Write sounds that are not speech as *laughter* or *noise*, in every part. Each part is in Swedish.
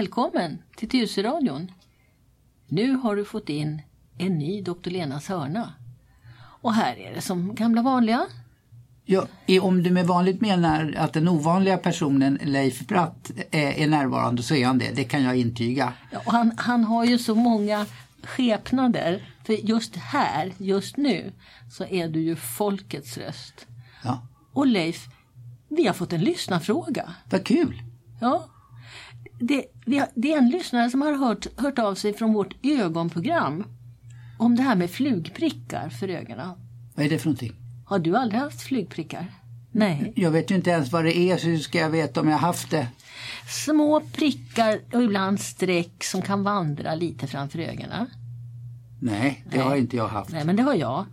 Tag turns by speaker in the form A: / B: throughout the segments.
A: Välkommen till Tyresöradion. Nu har du fått in en ny Dr. Lenas hörna. Och här är det som gamla vanliga.
B: Ja, om du med vanligt menar att den ovanliga personen Leif Bratt är, är närvarande så är han det. Det kan jag intyga.
A: Ja, och han, han har ju så många skepnader. För just här, just nu, så är du ju folkets röst.
B: Ja.
A: Och Leif, vi har fått en lyssnarfråga.
B: Vad kul!
A: Ja. Det, har, det är en lyssnare som har hört, hört av sig från vårt ögonprogram om det här med flugprickar för ögonen.
B: Vad är det för någonting?
A: Har du aldrig haft flugprickar? Nej.
B: Jag vet ju inte ens vad det är så hur ska jag veta om jag haft det?
A: Små prickar och ibland streck som kan vandra lite framför ögonen.
B: Nej, det
A: Nej.
B: har inte jag haft.
A: Nej men det har jag.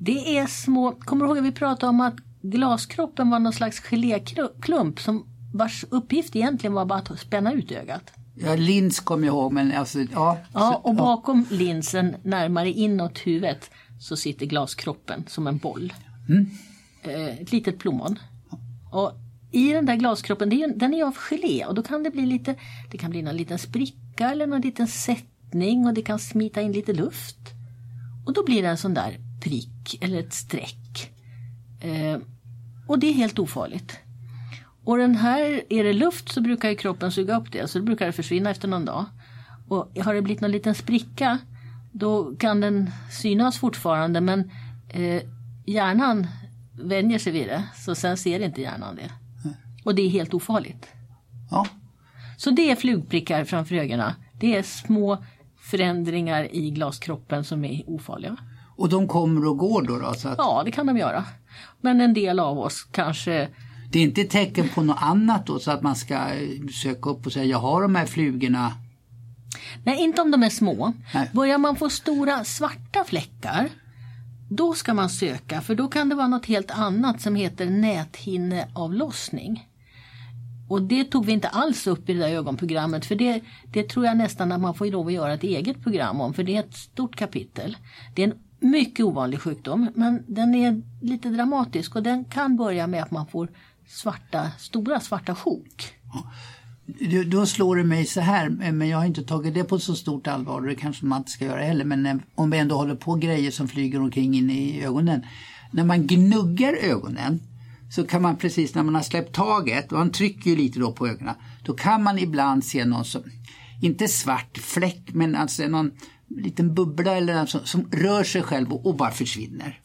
A: Det är små, kommer du ihåg att vi pratade om att glaskroppen var någon slags geléklump som vars uppgift egentligen var bara att spänna ut ögat.
B: Ja, lins kommer jag ihåg men alltså, ja.
A: Ja, och bakom linsen närmare inåt huvudet så sitter glaskroppen som en boll. Eh, ett litet plommon. Och i den där glaskroppen, den är av gelé och då kan det bli lite, det kan bli någon liten spricka eller någon liten sättning och det kan smita in lite luft. Och då blir det en sån där prick eller ett streck. Eh, och det är helt ofarligt. Och den här, är det luft så brukar ju kroppen suga upp det så då brukar det försvinna efter någon dag. Och har det blivit någon liten spricka då kan den synas fortfarande men eh, hjärnan vänjer sig vid det så sen ser inte hjärnan det. Och det är helt ofarligt.
B: ja.
A: Så det är flugprickar framför ögonen. Det är små förändringar i glaskroppen som är ofarliga.
B: Och de kommer och går då? då så att
A: Ja, det kan de göra. Men en del av oss kanske
B: Det är inte ett tecken på något annat då så att man ska eh, söka upp och säga jag har de här flugorna.
A: Nej, inte om de är små.
B: Nej.
A: Börjar man få stora svarta fläckar då ska man söka för då kan det vara något helt annat som heter näthinneavlossning. Och det tog vi inte alls upp i det där ögonprogrammet för det, det tror jag nästan att man får lov att göra ett eget program om för det är ett stort kapitel. Det är en mycket ovanlig sjukdom men den är lite dramatisk och den kan börja med att man får svarta, stora svarta sjok.
B: Då- Då slår det mig så här, men jag har inte tagit det på så stort allvar och det kanske man inte ska göra heller. Men eh, om vi ändå håller på grejer som flyger omkring in i ögonen. När man gnuggar ögonen så kan man precis när man har släppt taget, och man trycker ju lite då på ögonen, då kan man ibland se någon som, inte svart fläck, men alltså någon liten bubbla eller något som, som rör sig själv och, och bara försvinner.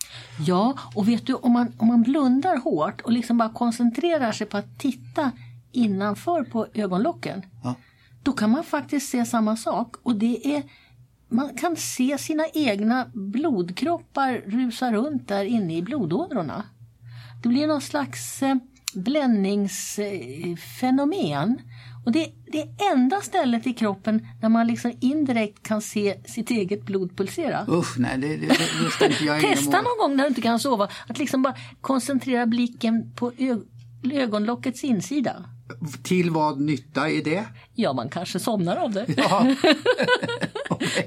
A: Ja, och vet du om man, om man blundar hårt och liksom bara koncentrerar sig på att titta innanför på ögonlocken.
B: Ja.
A: Då kan man faktiskt se samma sak och det är man kan se sina egna blodkroppar rusa runt där inne i blodådrorna. Det blir någon slags eh, bländningsfenomen. Och det, det är enda stället i kroppen där man liksom indirekt kan se sitt eget blod pulsera.
B: Usch, nej det, det, det, ska inte jag
A: Testa någon gång när du inte kan sova att liksom bara koncentrera blicken på ögonlockets insida.
B: Till vad nytta är det?
A: Ja, man kanske somnar av det.
B: Ja. *laughs*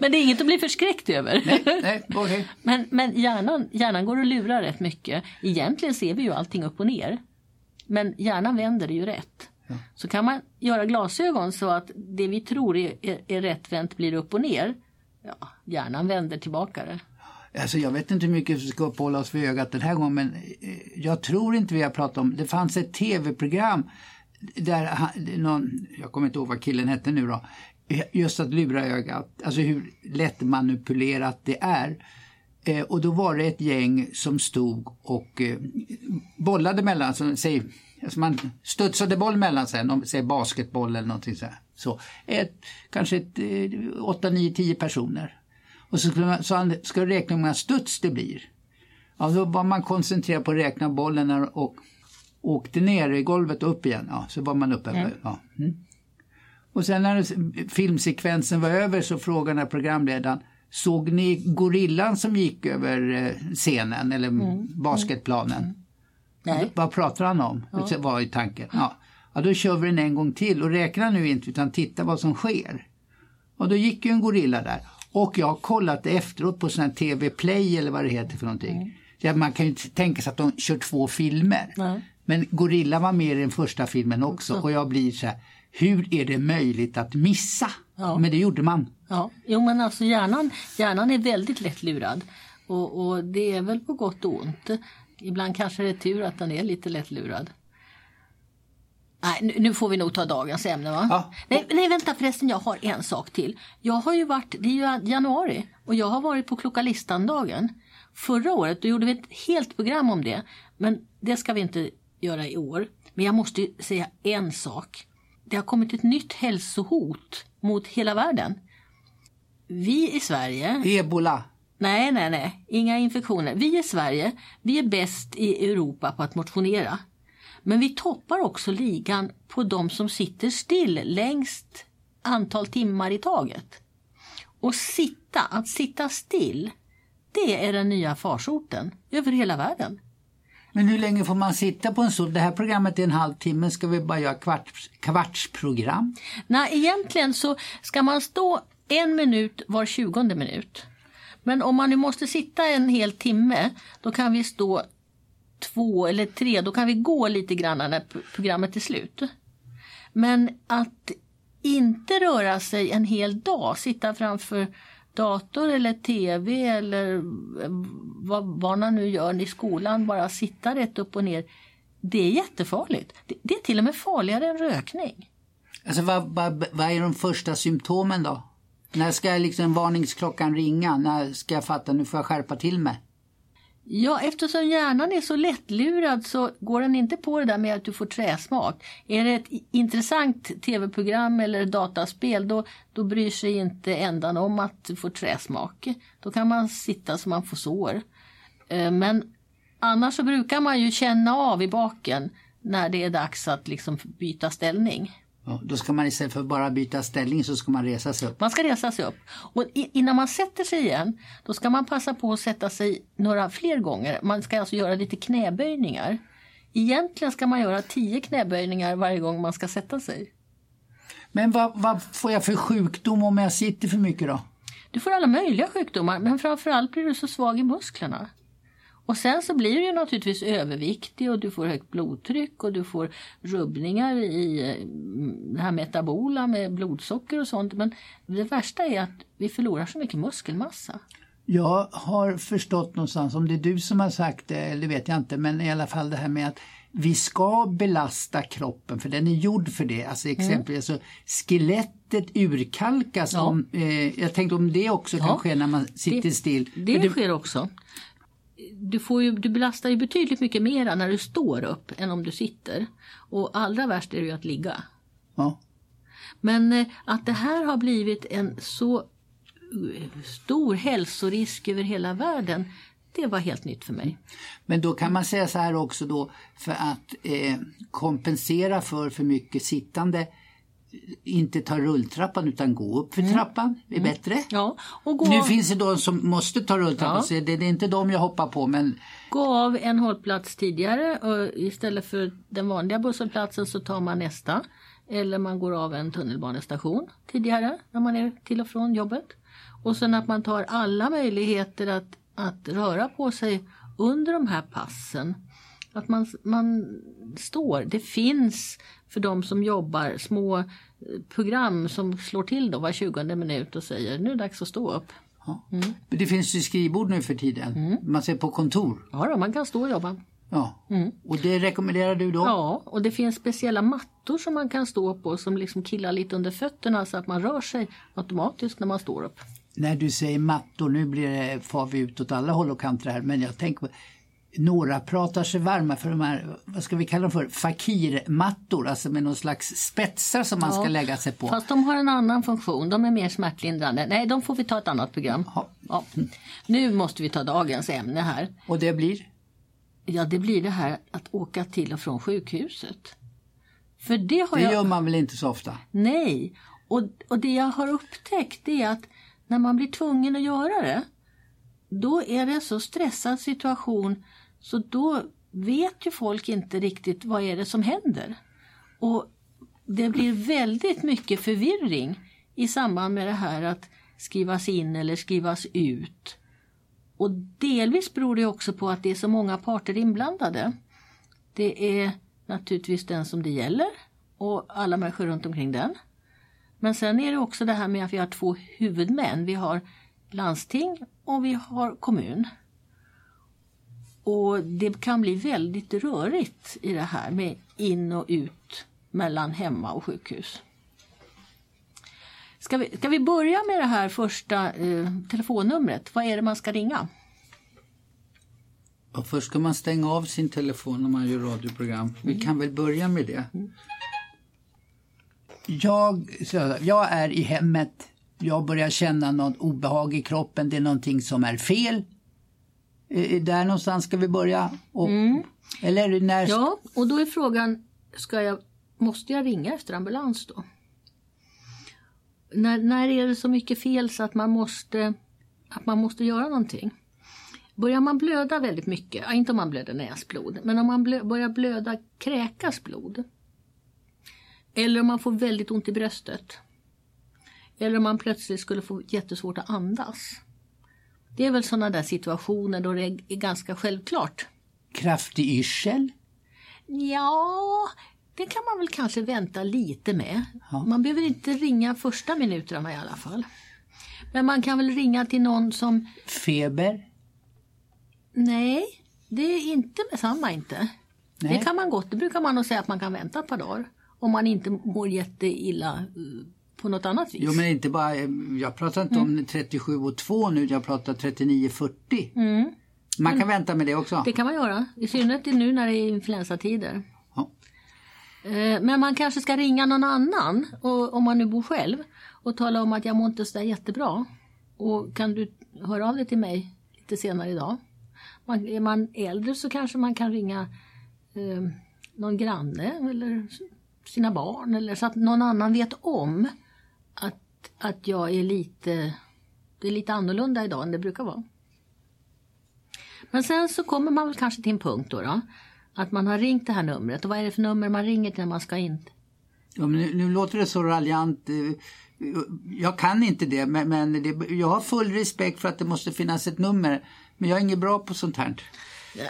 A: Men det är inget att bli förskräckt över.
B: Nej, okej.
A: Men, men hjärnan, hjärnan går och lurar rätt mycket. Egentligen ser vi ju allting upp och ner. Men hjärnan vänder det ju rätt. Så kan man göra glasögon så att det vi tror är, är, är rättvänt blir upp och ner. Ja, hjärnan vänder tillbaka det.
B: Alltså jag vet inte hur mycket vi ska uppehålla oss vid ögat den här gången men eh, jag tror inte vi har pratat om, det fanns ett tv-program där han, någon, jag kommer inte ihåg vad killen hette nu då, just att lura ögat, alltså hur lätt manipulerat det är. Eh, och då var det ett gäng som stod och eh, bollade mellan, alltså, säg, alltså man studsade boll mellan sig, om, basketboll eller någonting så här. Så, ett, kanske ett, eh, 8, 9, 10 personer. Och så skulle man, så han, ska du räkna hur många studs det blir. Ja, då var man koncentrerad på att räkna bollen och åkte ner i golvet och upp igen. Ja, så var man uppe. Ja. Mm. Och sen när filmsekvensen var över så frågade programledaren Såg ni gorillan som gick över eh, scenen eller basketplanen?
A: Nej.
B: Vad pratar han om? Ja. var i tanken. Ja. ja, då kör vi den en gång till och räkna nu inte utan titta vad som sker. Och då gick ju en gorilla där. Och jag har kollat efteråt på sån här TV Play eller vad det heter för någonting. Ja, man kan ju inte tänka sig att de kör två filmer.
A: Nej.
B: Men Gorilla var med i den första filmen också och jag blir så här, hur är det möjligt att missa?
A: Ja.
B: Men det gjorde man.
A: Ja, jo men alltså hjärnan, hjärnan är väldigt lätt lurad. Och, och det är väl på gott och ont. Ibland kanske det är tur att den är lite lätt lurad. Nej, nu, får vi nog ta dagens ämne va?
B: Ja.
A: Nej, nej, vänta förresten, jag har en sak till. Jag har ju varit, det är ju januari och jag har varit på Klocka listan-dagen. Förra året då gjorde vi ett helt program om det. Men det ska vi inte göra i år. Men jag måste ju säga en sak. Det har kommit ett nytt hälsohot mot hela världen. Vi i Sverige
B: Ebola.
A: Nej, nej, nej. Inga infektioner. Vi i Sverige, vi är bäst i Europa på att motionera. Men vi toppar också ligan på de som sitter still längst antal timmar i taget. Och sitta, att sitta still, det är den nya farsoten över hela världen.
B: Men hur länge får man sitta på en stol? Det här programmet är en halvtimme. Ska vi bara göra kvarts, kvartsprogram?
A: Nej, egentligen så ska man stå en minut var tjugonde minut. Men om man nu måste sitta en hel timme, då kan vi stå två eller tre, då kan vi gå lite grann när programmet är slut. Men att inte röra sig en hel dag, sitta framför dator eller tv eller vad barnen nu gör i skolan, bara sitta rätt upp och ner. Det är jättefarligt. Det, det är till och med farligare än rökning.
B: Alltså vad, vad, vad är de första symptomen då? När ska liksom varningsklockan ringa? När ska jag fatta, nu får jag skärpa till mig?
A: Ja, eftersom hjärnan är så lättlurad så går den inte på det där med att du får träsmak. Är det ett intressant tv-program eller dataspel då, då bryr sig inte ändan om att du får träsmak. Då kan man sitta så man får sår. Eh, men annars så brukar man ju känna av i baken när det är dags att liksom byta ställning.
B: Ja, då ska man istället för bara byta ställning så ska man resa sig upp.
A: Man ska resa sig upp. Och innan man sätter sig igen, då ska man passa på att sätta sig några fler gånger. Man ska alltså göra lite knäböjningar. Egentligen ska man göra tio knäböjningar varje gång man ska sätta sig.
B: Men vad, vad får jag för sjukdom om jag sitter för mycket då?
A: Du får alla möjliga sjukdomar, men framförallt blir du så svag i musklerna. Och sen så blir du naturligtvis överviktig och du får högt blodtryck och du får rubbningar i eh, det här metabola med blodsocker och sånt. Men det värsta är att vi förlorar så mycket muskelmassa.
B: Jag har förstått någonstans, om det är du som har sagt det, eller vet jag inte, men i alla fall det här med att vi ska belasta kroppen för den är gjord för det. Alltså exempelvis alltså, skelettet urkalkas.
A: Ja.
B: Om, eh, jag tänkte om det också kan
A: Ja.
B: ske när man sitter still.
A: Det,
B: För
A: sker också. Du, får ju, du belastar ju betydligt mycket mer när du står upp än om du sitter. Och allra värst är det ju att ligga.
B: ja.
A: Men eh, att det här har blivit en så eh, stor hälsorisk över hela världen, det var helt nytt för mig.
B: Men då kan man säga så här också då för att eh, kompensera för för mycket sittande inte ta rulltrappan utan gå upp för trappan är bättre.
A: Ja, och gå,
B: Nu finns det de som måste ta rulltrappan
A: Ja.
B: så det, det är inte de jag hoppar på men
A: gå av en hållplats tidigare och istället för den vanliga busshållplatsen så tar man nästa. Eller man går av en tunnelbanestation tidigare när man är till och från jobbet. Och sen att man tar alla möjligheter att, att röra på sig under de här passen. Att man, man står. Det finns för de som jobbar små eh, program som slår till då var 20 minut och säger nu är det dags att stå upp.
B: Ja. Men Det finns ju skrivbord nu för tiden.
A: Mm.
B: Man ser på kontor.
A: Ja, då, man kan stå och jobba.
B: Ja.
A: Mm.
B: Och det rekommenderar du då?
A: Ja, och det finns speciella mattor som man kan stå på som liksom killar lite under fötterna så att man rör sig automatiskt när man står upp.
B: När du säger mattor, nu blir det, far vi ut åt alla håll och kanter här, men jag tänker på några pratar sig varma för de här, vad ska vi kalla dem för, fakirmattor, alltså med någon slags spetsar som man
A: Ja,
B: ska lägga sig på.
A: Fast de har en annan funktion, de är mer smärtlindrande. Nej, de får vi ta ett annat program.
B: Ja.
A: Ja. Nu måste vi ta dagens ämne här.
B: Och det blir?
A: Ja, det blir det här att åka till och från sjukhuset. För det har
B: Det
A: jag...
B: gör man väl inte så ofta?
A: Nej, och, och det jag har upptäckt är att när man blir tvungen att göra det, då är det en så stressad situation så då vet ju folk inte riktigt vad är det som händer. Och det blir väldigt mycket förvirring i samband med det här att skrivas in eller skrivas ut. Och delvis beror det också på att det är så många parter inblandade. Det är naturligtvis den som det gäller och alla människor runt omkring den. Men sen är det också det här med att vi har två huvudmän. Vi har landsting och vi har kommun. Och det kan bli väldigt rörigt i det här med in och ut mellan hemma och sjukhus. Ska vi, ska vi börja med det här första eh, telefonnumret? Vad är det man ska ringa?
B: Och först ska man stänga av sin telefon när man gör radioprogram. Vi kan väl börja med det. Jag, jag är i hemmet. Jag börjar känna något obehag i kroppen. Det är någonting som är fel. Där någonstans ska vi börja. Och, mm. Eller när...
A: Ja, och då är frågan, ska jag, måste jag ringa efter ambulans då? När, när är det så mycket fel så att man måste, att man måste göra någonting? Börjar man blöda väldigt mycket, inte om man blöder näsblod, men om man blö, börjar blöda kräkas blod. Eller om man får väldigt ont i bröstet. Eller om man plötsligt skulle få jättesvårt att andas. Det är väl sådana där situationer då det är ganska självklart.
B: Kraftig yrsel?
A: Ja, det kan man väl kanske vänta lite med. Ja. Man behöver inte ringa första minuterna i alla fall. Men man kan väl ringa till någon som...
B: Feber?
A: Nej, det är inte med samma inte. Nej. Det kan man gott, det brukar man nog säga att man kan vänta ett par dagar. Om man inte mår jätteilla eh, på något annat vis.
B: Jo men inte bara, eh, jag pratar inte mm. om 37 och 2 nu, jag pratar 39-40. Mm. Man kan men, vänta med det också?
A: Det kan man göra, i synnerhet nu när det är influensatider. Ja. Eh, men man kanske ska ringa någon annan, och, om man nu bor själv, och tala om att jag mår inte så jättebra. Och kan du höra av dig till mig lite senare idag? Man, är man äldre så kanske man kan ringa eh, någon granne eller sina barn eller så att någon annan vet om att, att jag är lite, det är lite annorlunda idag än det brukar vara. Men sen så kommer man väl kanske till en punkt då, då att man har ringt det här numret och vad är det för nummer man ringer till när man ska in?
B: Ja, men nu, nu låter det så raljant. Jag kan inte det men, men det, jag har full respekt för att det måste finnas ett nummer. Men jag är inget bra på sånt här.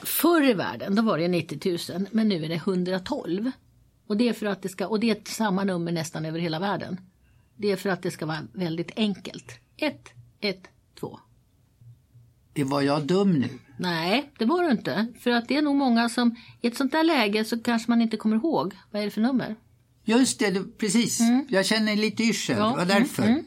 A: Förr i världen då var det 90 000 men nu är det 112. Och det är för att det ska, och det är samma nummer nästan över hela världen. Det är för att det ska vara väldigt enkelt. 1, 1, 2.
B: Det var jag dum nu?
A: Nej, det var du inte. För att det är nog många som i ett sånt där läge så kanske man inte kommer ihåg. Vad är det för nummer?
B: Just det, precis. Mm. Jag känner lite yrsel, ja, det var därför. Mm, mm.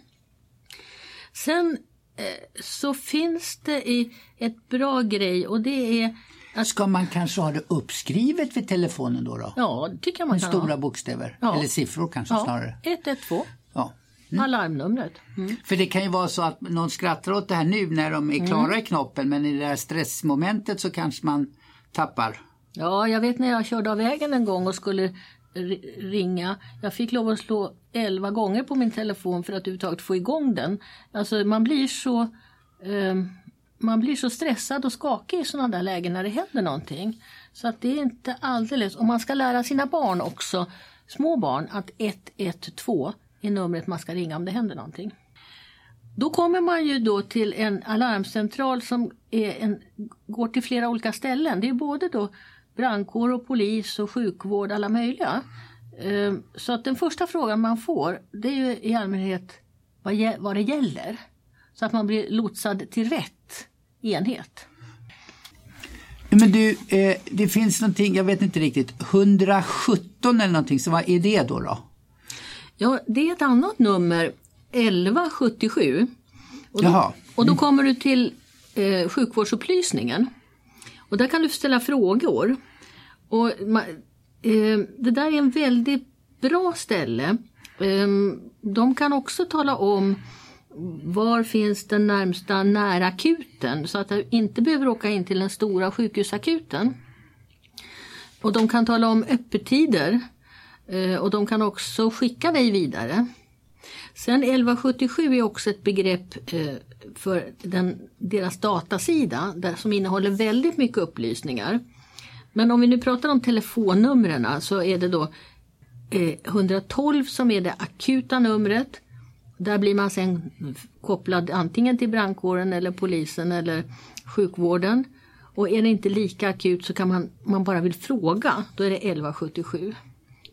A: Sen eh, så finns det i ett bra grej och det är
B: att... Ska man kanske ha det uppskrivet vid telefonen då? då?
A: Ja, det tycker jag man
B: Med
A: kan
B: stora
A: ha.
B: bokstäver, ja. eller siffror kanske ja. snarare.
A: 112. Mm. Alarmnumret.
B: Mm. För det kan ju vara så att någon skrattar åt det här nu när de är klara mm. i knoppen men i det här stressmomentet så kanske man tappar.
A: Ja, jag vet när jag körde av vägen en gång och skulle ringa. Jag fick lov att slå elva gånger på min telefon för att överhuvudtaget få igång den. Alltså man blir så eh, man blir så stressad och skakig i sådana där lägen när det händer någonting. Så att det är inte alldeles, och man ska lära sina barn också, små barn, att 112 i numret man ska ringa om det händer någonting. Då kommer man ju då till en alarmcentral som är en, går till flera olika ställen. Det är både då brandkår och polis och sjukvård, alla möjliga. Ehm, så att den första frågan man får det är ju i allmänhet vad, vad det gäller. Så att man blir lotsad till rätt enhet.
B: Men du, eh, det finns någonting, jag vet inte riktigt, 117 eller någonting, så vad är det då? då?
A: Ja, det är ett annat nummer, 1177. Och då, Jaha. och då kommer du till eh, sjukvårdsupplysningen. Och där kan du ställa frågor. Och, eh, det där är en väldigt bra ställe. Eh, de kan också tala om var finns den närmsta närakuten så att du inte behöver åka in till den stora sjukhusakuten. Och de kan tala om öppettider Eh, och de kan också skicka dig vidare. Sen 1177 är också ett begrepp eh, för den, deras datasida där, som innehåller väldigt mycket upplysningar. Men om vi nu pratar om telefonnumren så är det då eh, 112 som är det akuta numret. Där blir man sen kopplad antingen till brandkåren eller polisen eller sjukvården. Och är det inte lika akut så kan man, man bara vill fråga, då är det 1177.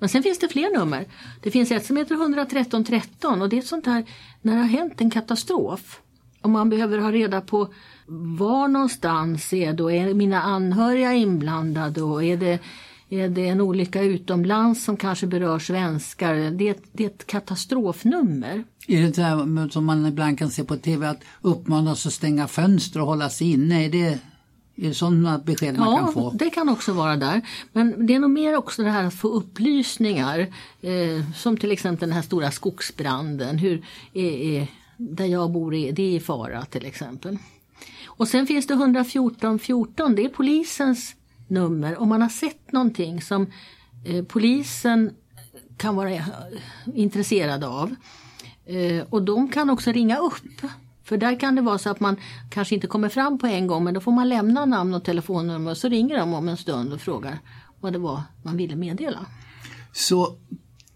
A: Men sen finns det fler nummer. Det finns ett som heter 113 13 och det är ett sånt här när det har hänt en katastrof. Och man behöver ha reda på var någonstans är då, är mina anhöriga inblandade och är det, är det en olycka utomlands som kanske berör svenskar? Det är ett, det är ett katastrofnummer.
B: Är det det här som man ibland kan se på tv att uppmanas att stänga fönster och hålla sig inne? Är det sådana besked man
A: ja,
B: kan få?
A: det kan också vara där. Men det är nog mer också det här att få upplysningar. Eh, som till exempel den här stora skogsbranden. Hur är, är, där jag bor är det i fara till exempel. Och sen finns det 114 14. Det är polisens nummer. Om man har sett någonting som eh, polisen kan vara eh, intresserad av. Eh, och de kan också ringa upp för där kan det vara så att man kanske inte kommer fram på en gång men då får man lämna namn och telefonnummer och så ringer de om en stund och frågar vad det var man ville meddela.
B: Så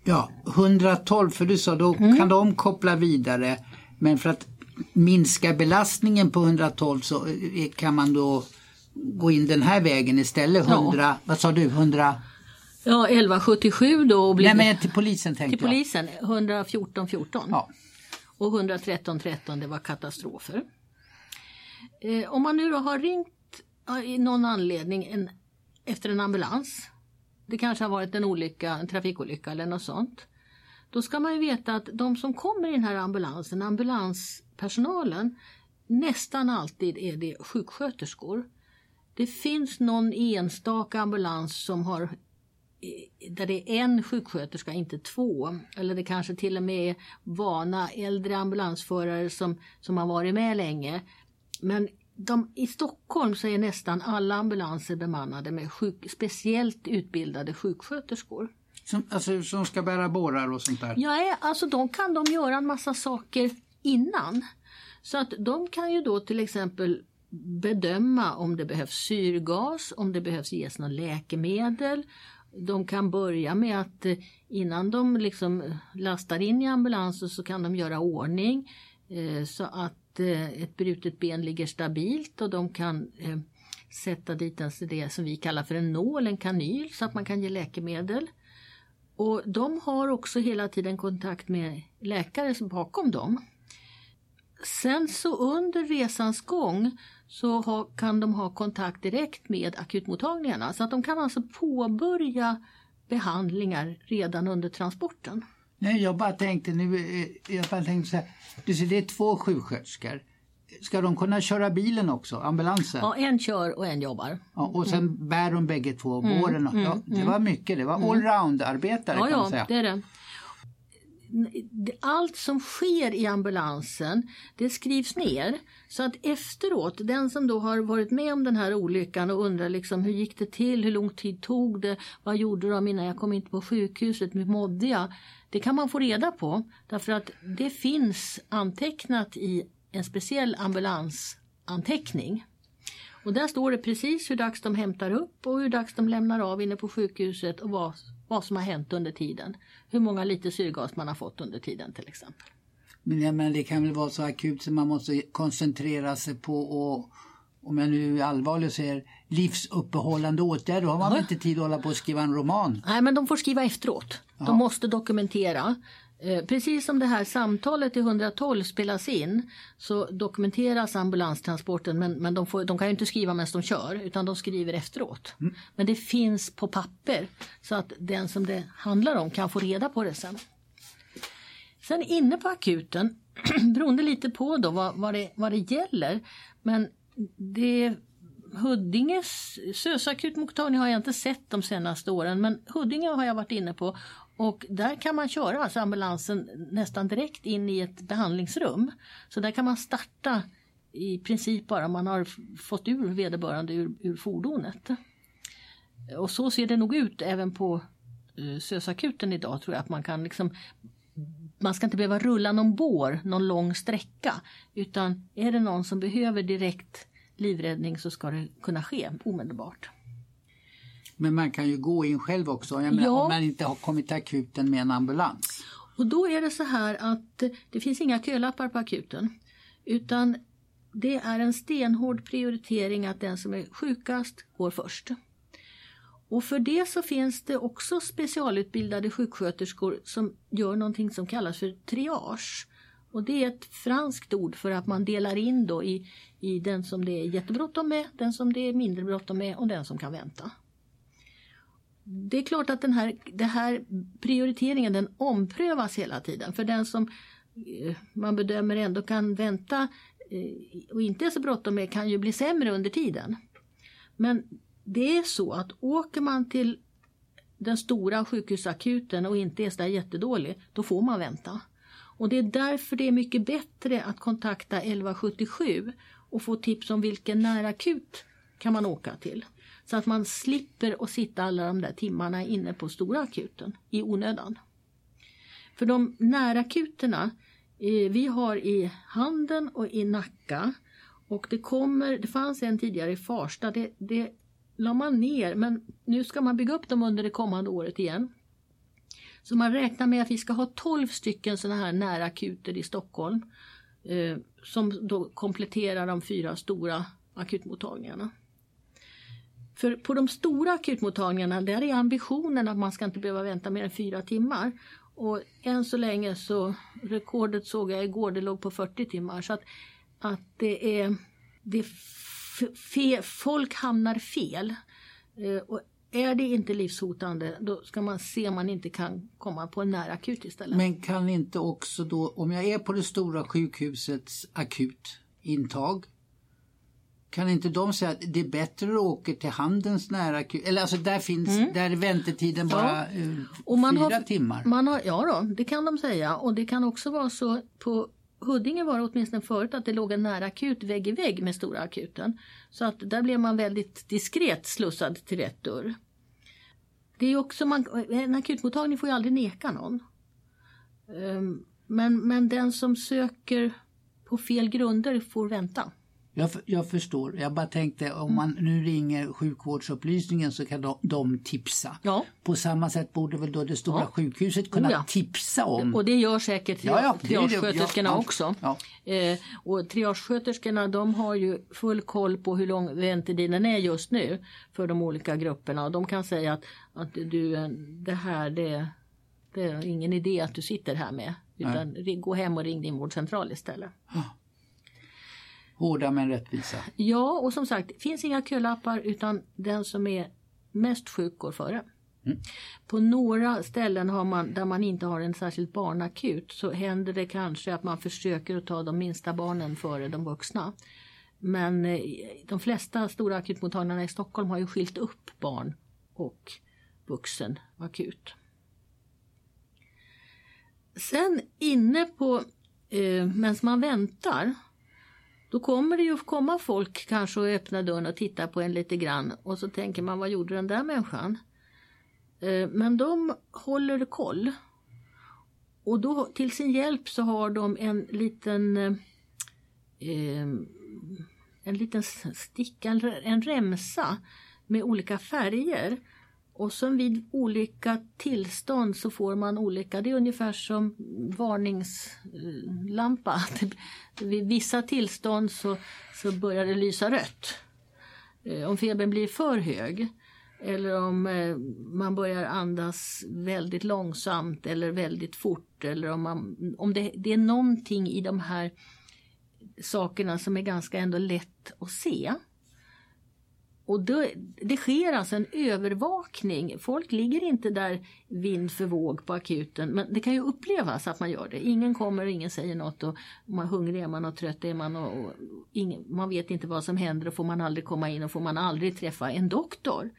B: ja, 112 för du sa då mm. kan de koppla vidare men för att minska belastningen på 112 så eh, kan man då gå in den här vägen istället. 100, ja. vad sa du, 100?
A: Ja, 1177 då.
B: Blir... Nej men till polisen tänkte
A: till jag. Till polisen, 114 14. Ja och 113 13 det var katastrofer. Eh, om man nu då har ringt i någon anledning en, efter en ambulans, det kanske har varit en olycka, en trafikolycka eller något sånt. Då ska man ju veta att de som kommer i den här ambulansen, ambulanspersonalen, nästan alltid är det sjuksköterskor. Det finns någon enstaka ambulans som har där det är en sjuksköterska, inte två. Eller det kanske till och med är vana äldre ambulansförare som, som har varit med länge. Men de, i Stockholm så är nästan alla ambulanser bemannade med sjuk, speciellt utbildade sjuksköterskor.
B: Som, alltså, som ska bära bårar och sånt där?
A: Ja, alltså de kan de göra en massa saker innan. Så att de kan ju då till exempel bedöma om det behövs syrgas, om det behövs ges något läkemedel, de kan börja med att eh, innan de liksom eh, lastar in i ambulansen så kan de göra ordning eh, så att ett brutet ben ligger stabilt och de kan sätta dit det som vi kallar för en nål, en kanyl, så att man kan ge läkemedel. Och de har också hela tiden kontakt med läkare bakom dem. Sen så under resans gång så ha, kan de ha kontakt direkt med akutmottagningarna så att de kan alltså påbörja behandlingar redan under transporten.
B: Nej, jag bara tänkte nu, eh, jag bara tänkte så här, du ser det är två sjuksköterskor. Ska de kunna köra bilen också, ambulansen?
A: Ja, en kör och en jobbar.
B: Ja, och sen mm. bär de bägge två mm, båren. Mm, ja, det var mycket, det var mm. allround-arbetare
A: ja,
B: kan man säga.
A: Ja, det är det allt som sker i ambulansen det skrivs ner så att efteråt den som då har varit med om den här olyckan och undrar liksom hur gick det till, hur lång tid tog det, vad gjorde de innan jag kom in på sjukhuset, hur mådde jag? Det kan man få reda på därför att det finns antecknat i en speciell ambulansanteckning. Och där står det precis hur dags de hämtar upp och hur dags de lämnar av inne på sjukhuset och vad, vad som har hänt under tiden. Hur många liter syrgas man har fått under tiden till exempel.
B: Men jag menar, det kan väl vara så akut så man måste koncentrera sig på och om jag nu är allvarlig och säger livsuppehållande åtgärder, då har man ja. inte tid att hålla på och skriva en roman.
A: Nej, men de får skriva efteråt. Ja. De måste dokumentera. Eh, precis som det här samtalet i 112 spelas in så dokumenteras ambulanstransporten men, men de, får, de kan ju inte skriva medan de kör utan de skriver efteråt. Mm. Men det finns på papper så att den som det handlar om kan få reda på det sen. Sen inne på akuten, *clears throat* beroende lite på då vad, vad, det, vad det gäller, men det Huddinges SÖS-akutmottagning har jag inte sett de senaste åren men Huddinge har jag varit inne på och där kan man köra alltså ambulansen nästan direkt in i ett behandlingsrum. Så där kan man starta i princip bara man har fått ur vederbörande ur, ur fordonet. Och så ser det nog ut även på eh, uh, SÖS-akuten idag tror jag att man kan liksom man ska inte behöva rulla någon bår någon lång sträcka utan är det någon som behöver direkt livräddning så ska det kunna ske omedelbart.
B: Men man kan ju gå in själv också menar, ja. om man inte har kommit till akuten med en ambulans.
A: Och då är det så här att det finns inga kölappar på akuten. Utan det är en stenhård prioritering att den som är sjukast går först. Och för det så finns det också specialutbildade sjuksköterskor som gör någonting som kallas för triage. Och det är ett franskt ord för att man delar in då i, i den som det är jättebråttom med, den som det är mindre bråttom med och den som kan vänta. Det är klart att den här, den här prioriteringen den omprövas hela tiden för den som eh, man bedömer ändå kan vänta eh, och inte är så bråttom med kan ju bli sämre under tiden. Men det är så att åker man till den stora sjukhusakuten och inte är så där jättedålig, då får man vänta. Och det är därför det är mycket bättre att kontakta 1177 och få tips om vilken närakut kan man åka till. Så att man slipper att sitta alla de där timmarna inne på stora akuten i onödan. För de närakuterna eh, vi har i Handen och i Nacka och det kommer, det fanns en tidigare i Farsta, det, det la man ner men nu ska man bygga upp dem under det kommande året igen. Så man räknar med att vi ska ha 12 stycken sådana här närakuter i Stockholm eh, som då kompletterar de fyra stora akutmottagningarna. För på de stora akutmottagningarna där är ambitionen att man ska inte behöva vänta mer än fyra timmar. Och än så länge så, rekordet såg jag igår, det låg på 40 timmar. Så att, att det är, det fe, folk hamnar fel. Eh, och är det inte livshotande då ska man se om man inte kan komma på en närakut istället.
B: Men kan inte också då, om jag är på det stora sjukhusets akutintag kan inte de säga att det är bättre att åka till Handens nära Eller alltså där finns, mm. där är väntetiden bara ja. uh, och man fyra
A: har,
B: timmar?
A: Man har, ja då, det kan de säga. Och det kan också vara så på Huddinge var det åtminstone förut att det låg en nära akut vägg i vägg med stora akuten. Så att där blev man väldigt diskret slussad till rätt dörr. Det är också man, en akutmottagning får ju aldrig neka någon. Um, men, men den som söker på fel grunder får vänta.
B: Jag, jag förstår. Jag bara tänkte om man nu ringer sjukvårdsupplysningen så kan de, de tipsa.
A: Ja.
B: På samma sätt borde väl då det stora ja. sjukhuset kunna oh ja. tipsa om.
A: Och det gör säkert ja, ja, triagesköterskorna ja, också. Eh, och triagesköterskorna de har ju full koll på hur lång väntetiden är just nu för de olika grupperna. Och de kan säga att, att du, det här det, det är ingen idé att du sitter här med. Utan Nej. gå hem och ring din vårdcentral istället.
B: Hårda men rättvisa.
A: Ja, och som sagt, det finns inga kölappar utan den som är mest sjuk går före. Mm. På några ställen har man, där man inte har en särskild barnakut så händer det kanske att man försöker att ta de minsta barnen före de vuxna. Men eh, de flesta stora akutmottagningarna i Stockholm har ju skilt upp barn och vuxen akut. Sen inne på eh, medan man väntar då kommer det ju komma folk kanske och öppna dörren och titta på en lite grann och så tänker man vad gjorde den där människan? Eh, men de håller koll. Och då till sin hjälp så har de en liten eh, eh, en liten sticka, en remsa med olika färger och sen vid olika tillstånd så får man olika, det är ungefär som varningslampa. *laughs* Vid vissa tillstånd så, så börjar det lysa rött. Eh, om febern blir för hög eller om eh, man börjar andas väldigt långsamt eller väldigt fort eller om, man, om det, det är någonting i de här sakerna som är ganska ändå lätt att se och det, det sker alltså en övervakning. Folk ligger inte där vind för våg på akuten men det kan ju upplevas att man gör det. Ingen kommer ingen säger något och man hungrig är man och trött är man och, och ingen, man vet inte vad som händer och får man aldrig komma in och får man aldrig träffa en doktor.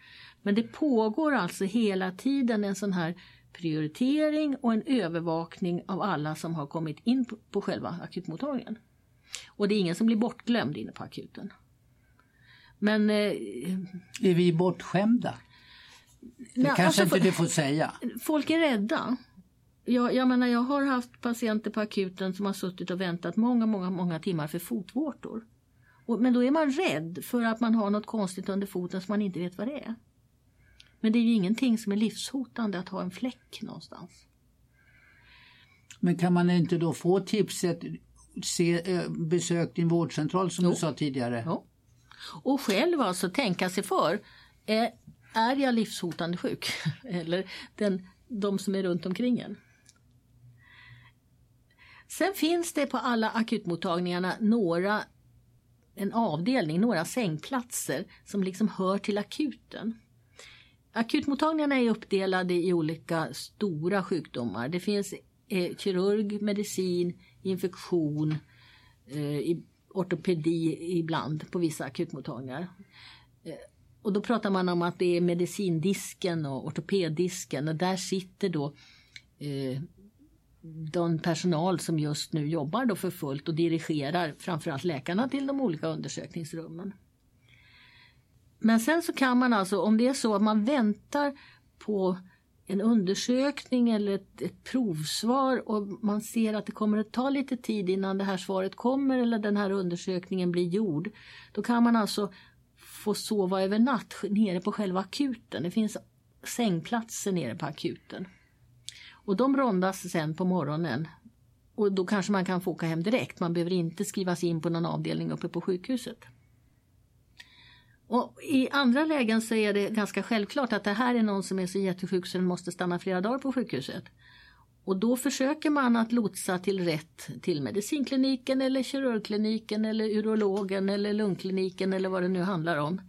A: Men det pågår alltså hela tiden en sån här prioritering och en övervakning av alla som har kommit in på, på själva akutmottagningen. Och det är ingen som blir bortglömd inne på akuten. Men... Eh,
B: är vi bortskämda? Det nej, kanske alltså, inte du får säga.
A: Folk är rädda. Jag, jag menar jag har haft patienter på akuten som har suttit och väntat många, många, många timmar för fotvårtor. Och, men då är man rädd för att man har något konstigt under foten som man inte vet vad det är. Men det är ju ingenting som är livshotande att ha en fläck någonstans.
B: Men kan man inte då få tipset, se, eh, besök din vårdcentral som jo. du sa tidigare?
A: Jo. Och själv alltså tänka sig för. Eh, är jag livshotande sjuk? *laughs* Eller den, de som är runt omkring en. Sen finns det på alla akutmottagningarna några, en avdelning, några sängplatser som liksom hör till akuten. Akutmottagningarna är uppdelade i olika stora sjukdomar. Det finns eh, kirurg, medicin, infektion, eh, ortopedi ibland på vissa akutmottagningar. Eh, och då pratar man om att det är medicindisken och ortopeddisken och där sitter då eh, den personal som just nu jobbar då för fullt och dirigerar framförallt läkarna till de olika undersökningsrummen. Men sen så kan man alltså, om det är så att man väntar på en undersökning eller ett, ett, provsvar och man ser att det kommer att ta lite tid innan det här svaret kommer eller den här undersökningen blir gjord. Då kan man alltså få sova över natt nere på själva akuten. Det finns sängplatser nere på akuten. Och de rondas sen på morgonen. Och då kanske man kan få åka hem direkt. Man behöver inte skrivas in på någon avdelning uppe på sjukhuset. Och I andra lägen så är det ganska självklart att det här är någon som är så jättesjuk så den måste stanna flera dagar på sjukhuset. Och då försöker man att lotsa till rätt till medicinkliniken eller kirurgkliniken eller urologen eller lungkliniken eller vad det nu handlar om.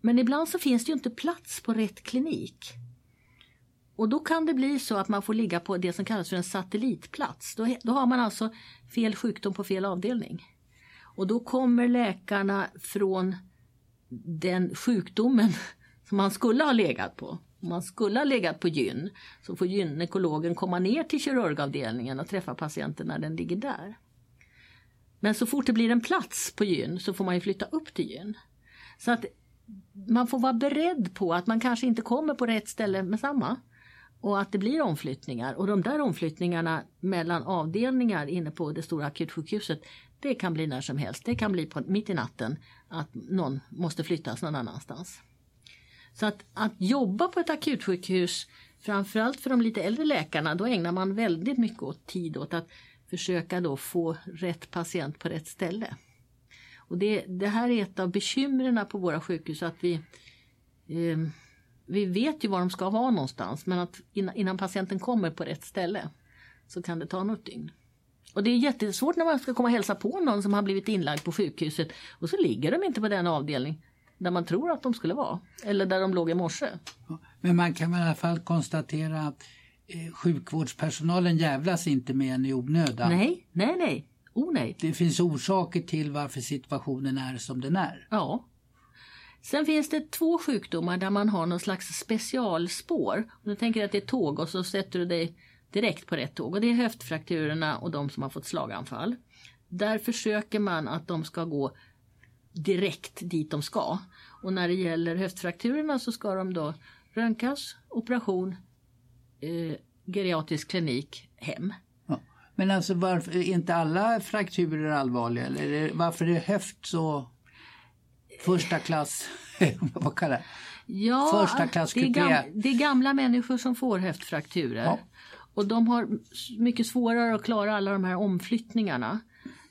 A: Men ibland så finns det ju inte plats på rätt klinik. Och då kan det bli så att man får ligga på det som kallas för en satellitplats. Då, då har man alltså fel sjukdom på fel avdelning. Och då kommer läkarna från den sjukdomen *laughs* som man skulle ha legat på. Om man skulle ha legat på gyn så får gynekologen komma ner till kirurgavdelningen och träffa patienten när den ligger där. Men så fort det blir en plats på gyn så får man ju flytta upp till gyn. Så att man får vara beredd på att man kanske inte kommer på rätt ställe med samma. Och att det blir omflyttningar och de där omflyttningarna mellan avdelningar inne på det stora akutsjukhuset det kan bli när som helst. Det kan bli på, mitt i natten att någon måste flyttas någon annanstans. Så att, att jobba på ett akutsjukhus, framförallt för de lite äldre läkarna, då ägnar man väldigt mycket åt tid åt att försöka då få rätt patient på rätt ställe. Och det, det här är ett av bekymren på våra sjukhus att vi eh, vi vet ju var de ska vara någonstans men att innan, innan patienten kommer på rätt ställe så kan det ta något dygn. Och det är jättesvårt när man ska komma och hälsa på någon som har blivit inlagd på sjukhuset och så ligger de inte på den avdelning där man tror att de skulle vara. Eller där de låg i morse.
B: Men man kan i alla fall konstatera att eh, sjukvårdspersonalen jävlas inte med en i onödan.
A: Nej, nej, nej. Oh, nej.
B: Det finns orsaker till varför situationen är som den är.
A: Ja. Sen finns det två sjukdomar där man har någon slags specialspår. Om du tänker att det är tåg och så sätter du dig direkt på rätt tåg och det är höftfrakturerna och de som har fått slaganfall. Där försöker man att de ska gå direkt dit de ska. Och när det gäller höftfrakturerna så ska de då röntgas, operation, eh, geriatrisk klinik, hem.
B: Ja. Men alltså varför är inte alla frakturer allvarliga? Eller varför är höft så första klass, *laughs* vad kallar det?
A: Ja, första klass det är, gam, det är gamla människor som får höftfrakturer. Ja. Och de har mycket svårare att klara alla de här omflyttningarna.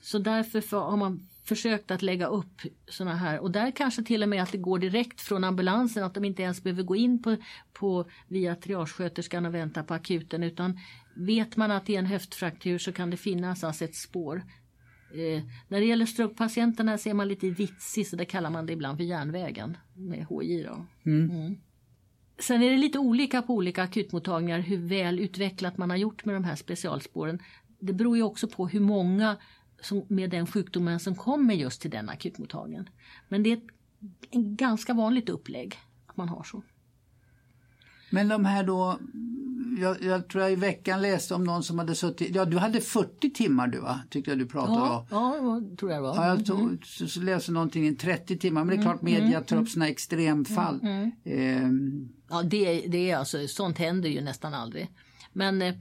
A: Så därför har man försökt att lägga upp sådana här och där kanske till och med att det går direkt från ambulansen att de inte ens behöver gå in på, på via triagesköterskan och vänta på akuten utan vet man att det är en höftfraktur så kan det finnas alltså ett spår. Eh, när det gäller strokepatienterna ser man lite vitsig så det kallar man det ibland för järnvägen med HI. Då. Mm. Mm. Sen är det lite olika på olika akutmottagningar hur väl utvecklat man har gjort med de här specialspåren. Det beror ju också på hur många som, med den sjukdomen som kommer just till den akutmottagningen. Men det är ett, ett ganska vanligt upplägg att man har så.
B: Men de här då, jag, jag, tror jag i veckan läste om någon som hade suttit, ja du hade 40 timmar du va, tyckte jag du pratade
A: om. Ja, ja tror jag var.
B: Ja, jag tog, mm. så, så läste någonting i 30 timmar, men det är klart mm. media tar upp sådana extremfall. Mm.
A: Mm. Eh. Ja, det, det är alltså, sånt händer ju nästan aldrig. Men eh,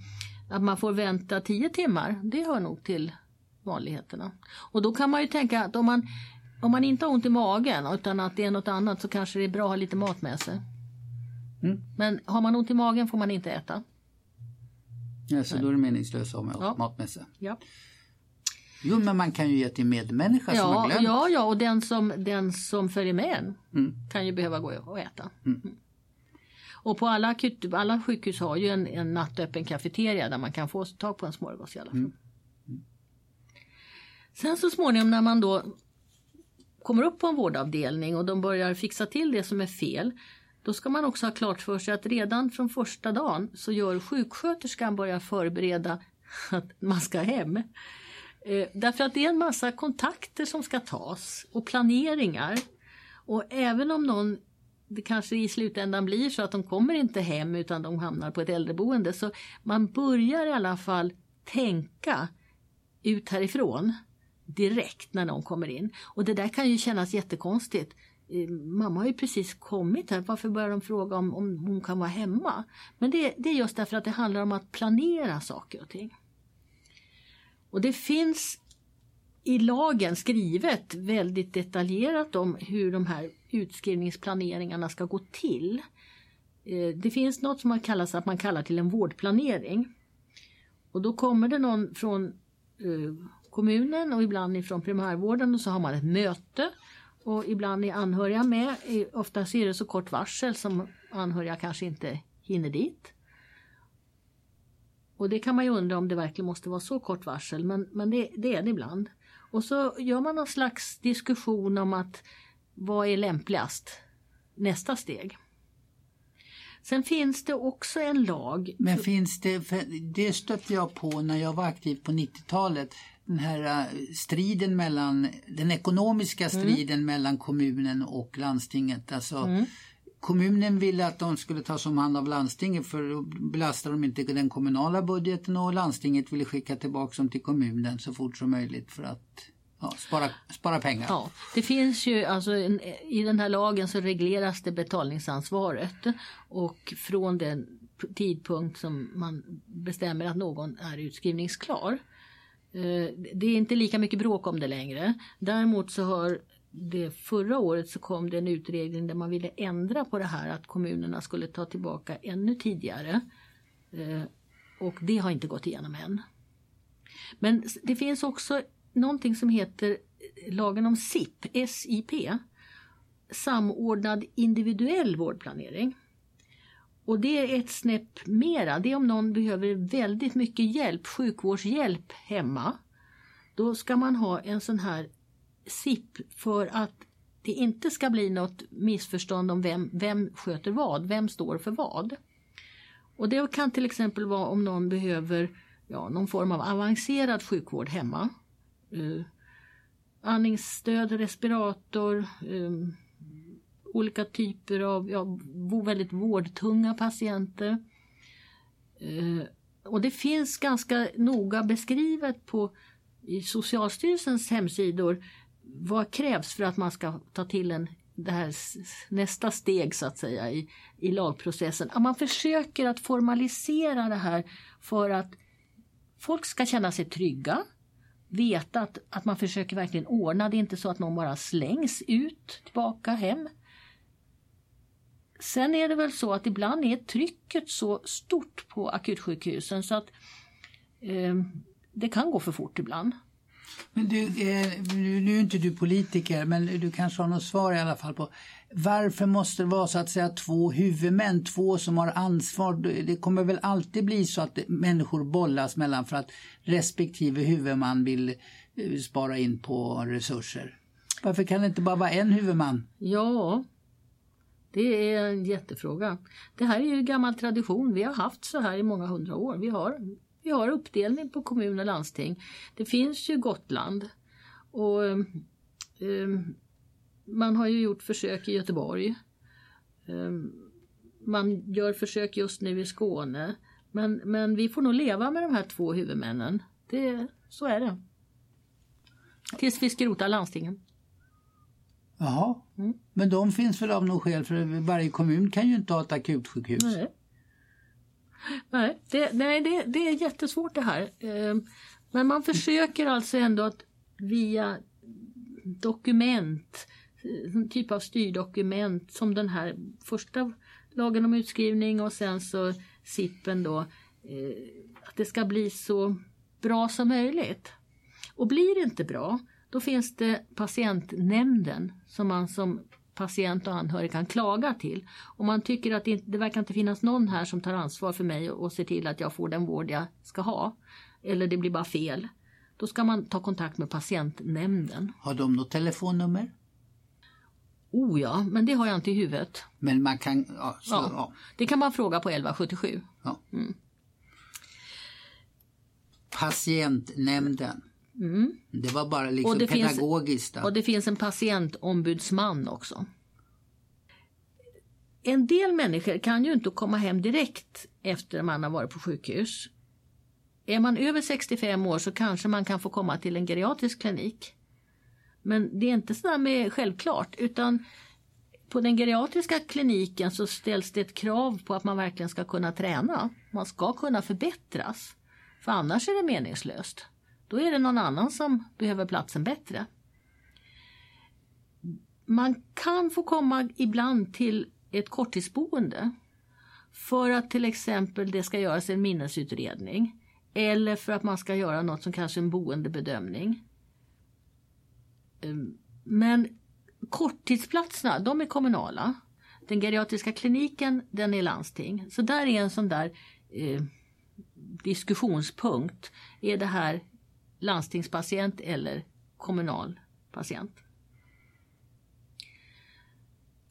A: att man får vänta 10 timmar, det hör nog till vanligheterna. Och då kan man ju tänka att om man, om man inte har ont i magen utan att det är något annat så kanske det är bra att ha lite mat med sig. Mm. Men har man ont i magen får man inte äta.
B: Ja, så Nej. då är det meningslöst att ha ja. mat med sig.
A: Ja.
B: Jo, men man kan ju ge till medmänniska som har
A: Ja,
B: glömt.
A: ja, ja, och den som, den som följer med en kan ju behöva gå och äta. Mm. Och på alla, akut, alla sjukhus har ju en, en nattöppen kafeteria där man kan få tag på en smörgås i alla fall. Sen så småningom när man då kommer upp på en vårdavdelning och de börjar fixa till det som är fel. Då ska man också ha klart för sig att redan från första dagen så gör sjuksköterskan börja förbereda att man ska hem. Eh, därför att det är en massa kontakter som ska tas och planeringar. Och även om någon, det kanske i slutändan blir så att de kommer inte hem utan de hamnar på ett äldreboende. Så man börjar i alla fall tänka ut härifrån direkt när någon kommer in. Och det där kan ju kännas jättekonstigt. Mamma har ju precis kommit här, varför börjar de fråga om, om hon kan vara hemma? Men det, det är just därför att det handlar om att planera saker och ting. Och det finns i lagen skrivet väldigt detaljerat om hur de här utskrivningsplaneringarna ska gå till. Eh, det finns något som man kallar, att man kallar till en vårdplanering. Och då kommer det någon från eh, kommunen och ibland ifrån primärvården och så har man ett möte. Och ibland är anhöriga med. Oftast är det så kort varsel som anhöriga kanske inte hinner dit. Och det kan man ju undra om det verkligen måste vara så kort varsel, men, men det, det är det ibland. Och så gör man någon slags diskussion om att vad är lämpligast? Nästa steg. Sen finns det också en lag.
B: Men finns det, för det stötte jag på när jag var aktiv på 90-talet, den här eh, striden mellan, den ekonomiska striden mellan kommunen och landstinget. Alltså, Kommunen ville att de skulle tas om hand av landstinget för då belastar de inte den kommunala budgeten och landstinget ville skicka tillbaka dem till kommunen så fort som möjligt för att ja, spara, spara pengar.
A: Ja, det finns ju alltså i den här lagen så regleras det betalningsansvaret och från den tidpunkt som man bestämmer att någon är utskrivningsklar. Eh, det är inte lika mycket bråk om det längre. Däremot så har det förra året så kom det en utredning där man ville ändra på det här att kommunerna skulle ta tillbaka ännu tidigare. Eh, och det har inte gått igenom än. Men det finns också någonting som heter lagen om SIP, SIP, samordnad individuell vårdplanering. Och det är ett snäpp mera, det är om någon behöver väldigt mycket hjälp, sjukvårdshjälp hemma. Då ska man ha en sån här SIP för att det inte ska bli något missförstånd om vem, vem sköter vad, vem står för vad. Och det kan till exempel vara om någon behöver ja, någon form av avancerad sjukvård hemma. Uh, andningsstöd, respirator, eh, olika typer av ja, väldigt vårdtunga patienter. Eh, och det finns ganska noga beskrivet på i Socialstyrelsens hemsidor vad krävs för att man ska ta till en, det här nästa steg så att säga i, i lagprocessen. Att man försöker att formalisera det här för att folk ska känna sig trygga, veta att, att man försöker verkligen ordna. Det är inte så att någon bara slängs ut tillbaka hem. Sen är det väl så att ibland är trycket så stort på akutsjukhusen så att eh, det kan gå för fort ibland.
B: Men du, eh, nu är inte du politiker, men du kanske har något svar i alla fall på varför måste det vara så att säga två huvudmän, två som har ansvar? Det kommer väl alltid bli så att människor bollas mellan för att respektive huvudman vill eh, spara in på resurser. Varför kan det inte bara vara en huvudman?
A: Ja, det är en jättefråga. Det här är ju gammal tradition. Vi har haft så här i många hundra år. Vi har, vi har uppdelning på kommun och landsting. Det finns ju Gotland. Och um, Man har ju gjort försök i Göteborg. Um, man gör försök just nu i Skåne. Men, men vi får nog leva med de här två huvudmännen. Det, så är det. Tills vi skrotar landstingen.
B: Jaha, men de finns väl av något skäl för varje kommun kan ju inte ha ett akutsjukhus.
A: Nej. Nej, det, nej det, det är jättesvårt det här. Eh, Men man försöker alltså ändå att via dokument, en typ av styrdokument som den här första lagen om utskrivning och sen så SIPen då, eh, att det ska bli så bra som möjligt. Och blir det inte bra, då finns det patientnämnden som man som patient och anhörig kan klaga till. Om man tycker att det, det verkar inte finnas någon här som tar ansvar för mig och, och ser till att jag får den vård jag ska ha. Eller det blir bara fel. Då ska man ta kontakt med patientnämnden.
B: Har de något telefonnummer?
A: Oh ja, men det har jag inte i huvudet.
B: Men man kan... Ja, så,
A: Ja.
B: ja.
A: Det kan man fråga på 1177.
B: Ja. Patientnämnden. Det var bara liksom
A: Mm. Och det finns-
B: pedagogiskt. att-
A: Och det finns en patientombudsman också. En del människor kan ju inte komma hem direkt efter man har varit på sjukhus. Är man över 65 år så kanske man kan få komma till en geriatrisk klinik. Men det är inte sådär med självklart utan på den geriatriska kliniken så ställs det ett krav på att man verkligen ska kunna träna. Man ska kunna förbättras. För annars är det meningslöst. Då är det någon annan som behöver platsen bättre. Man kan få komma ibland till ett korttidsboende för att till exempel det ska göras en minnesutredning eller för att man ska göra något som kanske en boendebedömning. Ehm, men korttidsplatserna, de är kommunala. Den geriatriska kliniken, den är landsting. Så där är en sån där eh, diskussionspunkt. Är det här landstingspatient eller kommunal patient?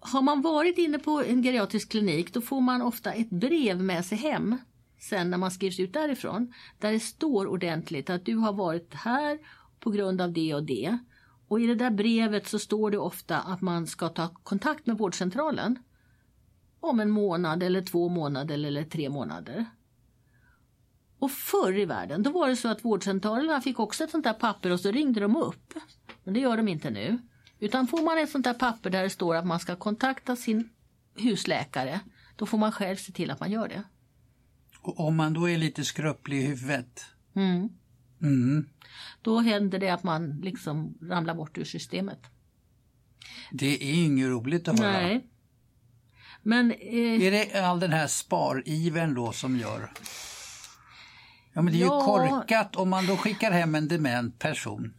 A: Har man varit inne på en geriatrisk klinik då får man ofta ett brev med sig hem sen när man skrivs ut därifrån. Där det står ordentligt att du har varit här på grund av det och det. Och i det där brevet så står det ofta att man ska ta kontakt med vårdcentralen om en månad eller två månader eller tre månader. Och förr i världen då var det så att vårdcentralerna fick också ett sånt där papper och så ringde de upp. Men det gör de inte nu. Utan får man ett sånt där papper där det står att man ska kontakta sin husläkare då får man själv se till att man gör det.
B: Och om man då är lite skröplig i huvudet.
A: Mm.
B: Mm.
A: Då händer det att man liksom ramlar bort ur systemet.
B: Det är inget roligt att höra.
A: Nej. Men eh,
B: Är det all den här spariven då som gör? Ja men det är
A: Ja.
B: ju korkat om man då skickar hem en dement person.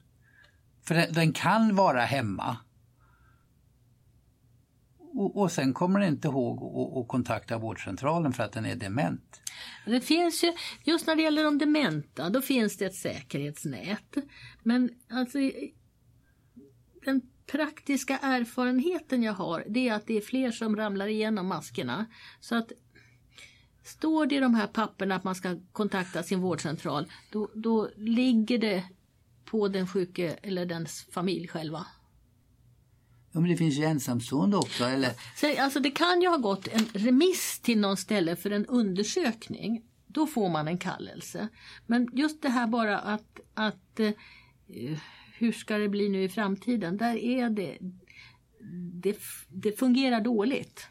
B: För den, den kan vara hemma. Och, och sen kommer den inte ihåg att- kontakta vårdcentralen för att den är dement.
A: Det finns ju, just när det gäller de dementa, då finns det ett säkerhetsnät. Men alltså, den praktiska erfarenheten jag har, det är att det är fler som ramlar igenom maskerna. Så att står det i de här papperna att man ska kontakta sin vårdcentral, då, då ligger det på den sjuke eller dens familj själva.
B: Ja men det finns ju ensamstående också eller?
A: Så, alltså det kan ju ha gått en remiss till någon ställe för en undersökning. Då får man en kallelse. Men just det här bara att, att eh, hur ska det bli nu i framtiden? Där är det, det, det fungerar dåligt.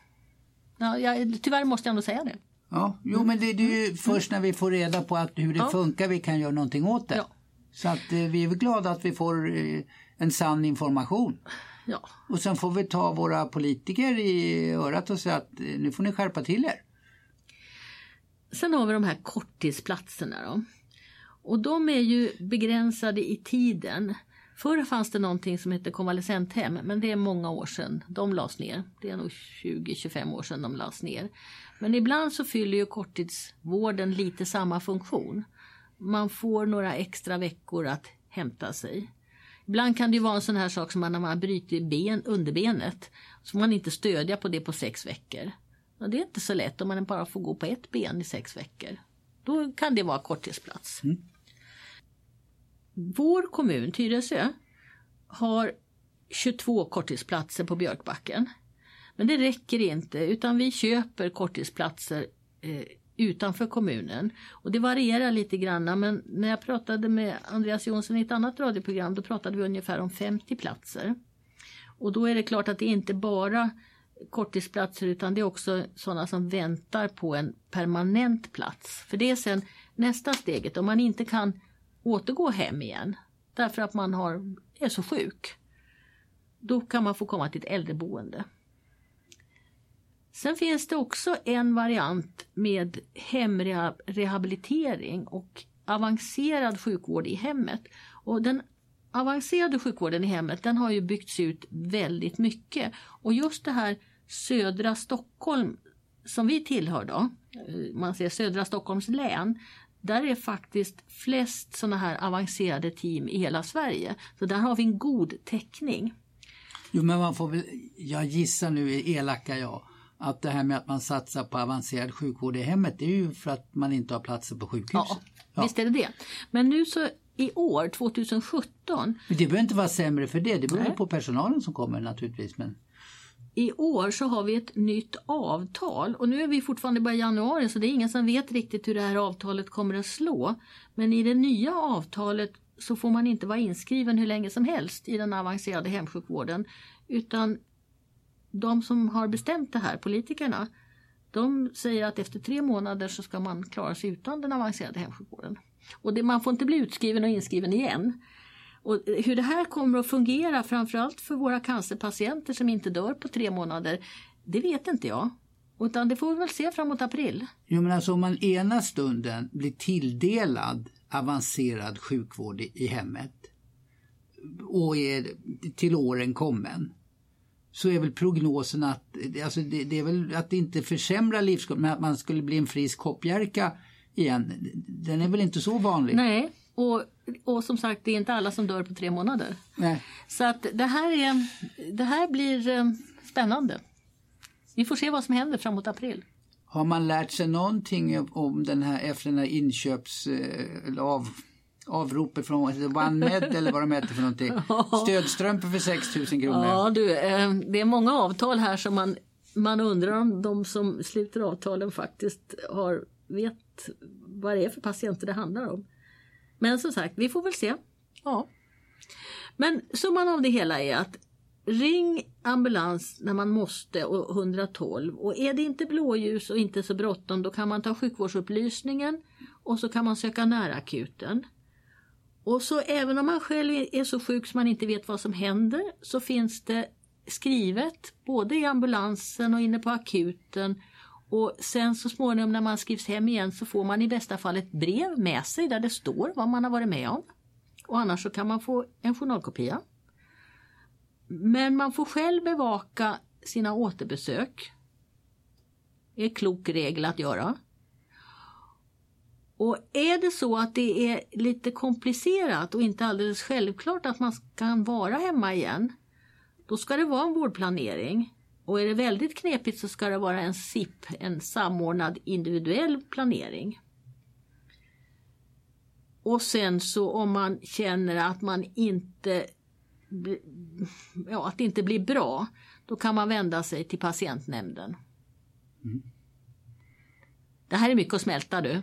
A: Ja, jag, tyvärr måste jag ändå säga det.
B: Ja, jo men det, det är ju först när vi får reda på att hur det
A: Ja.
B: funkar vi kan göra någonting åt det.
A: Ja.
B: Så att eh, vi är glada att vi får eh, en sann information.
A: Ja.
B: Och sen får vi ta våra politiker i örat och säga att eh, nu får ni skärpa till er.
A: Sen har vi de här korttidsplatserna då. Och de är ju begränsade i tiden. Förr fanns det någonting som hette konvalescenthem men det är många år sedan de lades ner. Det är nog 20-25 år sedan de lades ner. Men ibland så fyller ju korttidsvården lite samma funktion. Man får några extra veckor att hämta sig. Ibland kan det vara en sån här sak som när man har brutit ben, underbenet så får man inte stödja på det på sex veckor. Och det är inte så lätt om man bara får gå på ett ben i sex veckor. Då kan det vara korttidsplats. Vår kommun, Tyresö, har 22 korttidsplatser på Björkbacken. Men det räcker inte utan vi köper korttidsplatser eh, utanför kommunen. Och det varierar lite grann men när jag pratade med Andreas Jonsson i ett annat radioprogram då pratade vi ungefär om 50 platser. Och då är det klart att det inte bara korttidsplatser utan det är också sådana som väntar på en permanent plats. För det är sen nästa steget om man inte kan återgå hem igen därför att man har, är så sjuk. Då kan man få komma till ett äldreboende. Sen finns det också en variant med hemrehabilitering och avancerad sjukvård i hemmet. Och den avancerade sjukvården i hemmet den har ju byggts ut väldigt mycket. Och just det här södra Stockholm som vi tillhör då, eh, man ser södra Stockholms län, där är faktiskt flest sådana här avancerade team i hela Sverige. Så där har vi en god täckning.
B: Jo men man får väl, jag gissar nu, elaka jag, att det här med att man satsar på avancerad sjukvård i hemmet det är ju för att man inte har platser på sjukhus.
A: Ja, ja. visst är det det. Men nu så i år, 2017. Men
B: det behöver inte vara sämre för det, det beror Nej. på personalen som kommer naturligtvis. Men...
A: I år så har vi ett nytt avtal och nu är vi fortfarande bara i januari så det är ingen som vet riktigt hur det här avtalet kommer att slå. Men i det nya avtalet så får man inte vara inskriven hur länge som helst i den avancerade hemsjukvården. Utan de som har bestämt det här, politikerna, de säger att efter tre månader så ska man klara sig utan den avancerade hemsjukvården. Och det, man får inte bli utskriven och inskriven igen. Och eh, hur det här kommer att fungera, framförallt för våra cancerpatienter som inte dör på tre månader, det vet inte jag. Utan det får vi väl se framåt april.
B: Jo men alltså om man ena stunden blir tilldelad avancerad sjukvård i hemmet och är till åren kommen så är väl prognosen att, alltså det, det är väl att det inte försämrar livskvaliteten men att man skulle bli en frisk hoppjerka igen. Den är väl inte så vanlig?
A: Nej, och, och som sagt det är inte alla som dör på tre månader.
B: Nej.
A: Så att det här, är, det här blir eh, spännande. Vi får se vad som händer framåt april.
B: Har man lärt sig någonting om den här efter den här inköps eller av, avropet från OneMed *laughs* eller vad de heter för någonting? Stödstrumpor för 6 000 kronor.
A: Ja du, eh, det är många avtal här som man, man undrar om de som sluter avtalen faktiskt har, vet vad det är för patienter det handlar om. Men som sagt, vi får väl se. Ja. Men summan av det hela är att Ring ambulans när man måste och 112 och är det inte blåljus och inte så bråttom då kan man ta sjukvårdsupplysningen och så kan man söka närakuten. Och så även om man själv är så sjuk som man inte vet vad som händer så finns det skrivet både i ambulansen och inne på akuten och sen så småningom när man skrivs hem igen så får man i bästa fall ett brev med sig där det står vad man har varit med om. Och annars så kan man få en journalkopia. Men man får själv bevaka sina återbesök. Det är en klok regel att göra. Och är det så att det är lite komplicerat och inte alldeles självklart att man kan vara hemma igen, då ska det vara en vårdplanering. Och är det väldigt knepigt så ska det vara en SIP, en samordnad individuell planering. Och sen så om man känner att man inte ja, att det inte blir bra, då kan man vända sig till patientnämnden. Mm. Det här är mycket att smälta du.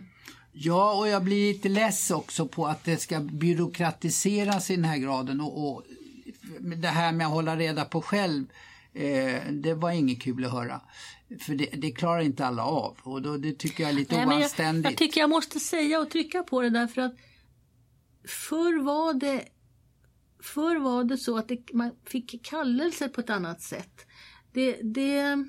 B: Ja, och jag blir lite less också på att det ska byråkratiseras i den här graden och, och det här med att hålla reda på själv, eh, det var inget kul att höra. För det, det, klarar inte alla av och då, det tycker jag är lite Nej, oanständigt.
A: Jag, jag tycker jag måste säga och trycka på det därför att förr var det Förr var det så att det, man fick kallelser på ett annat sätt. Det, det,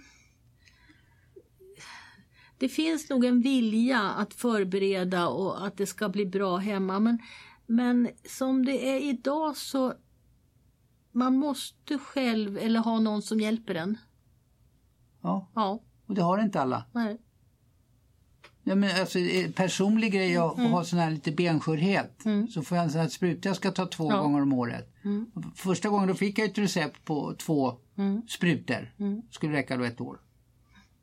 A: det finns nog en vilja att förbereda och att det ska bli bra hemma men, men som det är idag så man måste själv eller ha någon som hjälper en.
B: Ja,
A: ja.
B: och det har inte alla.
A: Nej.
B: Ja, men alltså, eh, personlig grej att mm. ha sån här lite benskörhet. Mm. Så får jag en sån här spruta jag ska ta två ja. gånger om året. Mm. Första gången då fick jag ett recept på två mm. sprutor. Mm. Skulle räcka då ett år.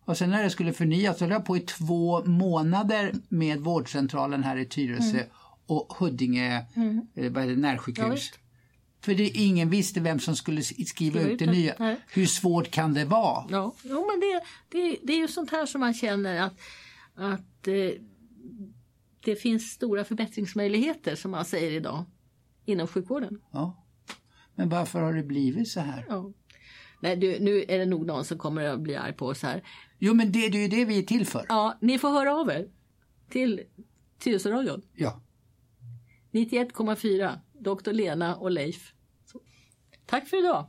B: Och sen när det skulle förnyas så höll jag på i två månader med vårdcentralen här i Tyresö mm. och Huddinge mm. Eh, vad det, närsjukhus. Ja, För det, ingen visste vem som skulle skriva ut det, det nya. Nej. Hur svårt kan det vara?
A: Ja, jo, men det, det, det är ju sånt här som man känner att, att eh, det finns stora förbättringsmöjligheter som man säger idag inom sjukvården.
B: Ja. Men varför har det blivit så här?
A: Ja. Nej, du, nu är det nog någon som kommer att bli arg på oss här.
B: Jo, men det, det är ju det vi är till för.
A: Ja, ni får höra av er till Tyresöradion.
B: Ja.
A: 91,4, Dr. Lena och Leif. Så. Tack för idag.